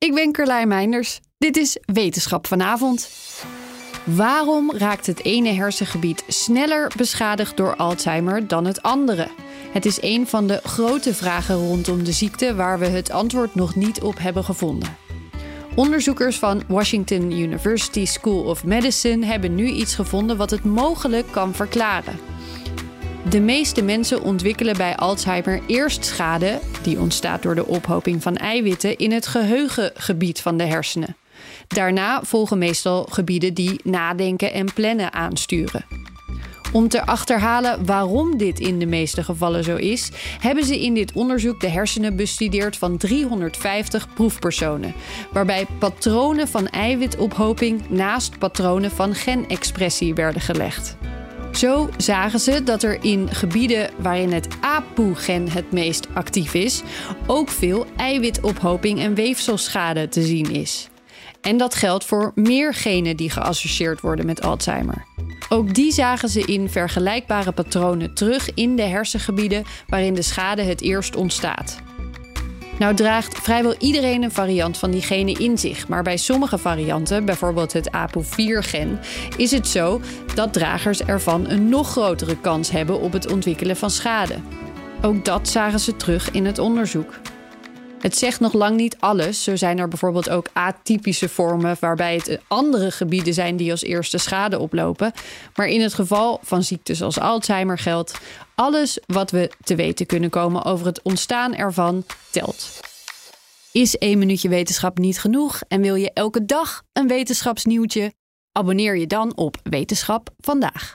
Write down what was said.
Ik ben Carlijn Meinders. Dit is Wetenschap vanavond. Waarom raakt het ene hersengebied sneller beschadigd door Alzheimer dan het andere? Het is een van de grote vragen rondom de ziekte waar we het antwoord nog niet op hebben gevonden. Onderzoekers van Washington University School of Medicine hebben nu iets gevonden wat het mogelijk kan verklaren. De meeste mensen ontwikkelen bij Alzheimer eerst schade, die ontstaat door de ophoping van eiwitten, in het geheugengebied van de hersenen. Daarna volgen meestal gebieden die nadenken en plannen aansturen. Om te achterhalen waarom dit in de meeste gevallen zo is, hebben ze in dit onderzoek de hersenen bestudeerd van 350 proefpersonen, waarbij patronen van eiwitophoping naast patronen van genexpressie werden gelegd. Zo zagen ze dat er in gebieden waarin het APOE-gen het meest actief is, ook veel eiwitophoping en weefselschade te zien is. En dat geldt voor meer genen die geassocieerd worden met Alzheimer. Ook die zagen ze in vergelijkbare patronen terug in de hersengebieden waarin de schade het eerst ontstaat. Nou draagt vrijwel iedereen een variant van die genen in zich, maar bij sommige varianten, bijvoorbeeld het APOE4-gen, is het zo dat dragers ervan een nog grotere kans hebben op het ontwikkelen van schade. Ook dat zagen ze terug in het onderzoek. Het zegt nog lang niet alles. Zo zijn er bijvoorbeeld ook atypische vormen waarbij het andere gebieden zijn die als eerste schade oplopen. Maar in het geval van ziektes als Alzheimer geldt: alles wat we te weten kunnen komen over het ontstaan ervan telt. Is één minuutje wetenschap niet genoeg en wil je elke dag een wetenschapsnieuwtje? Abonneer je dan op Wetenschap vandaag.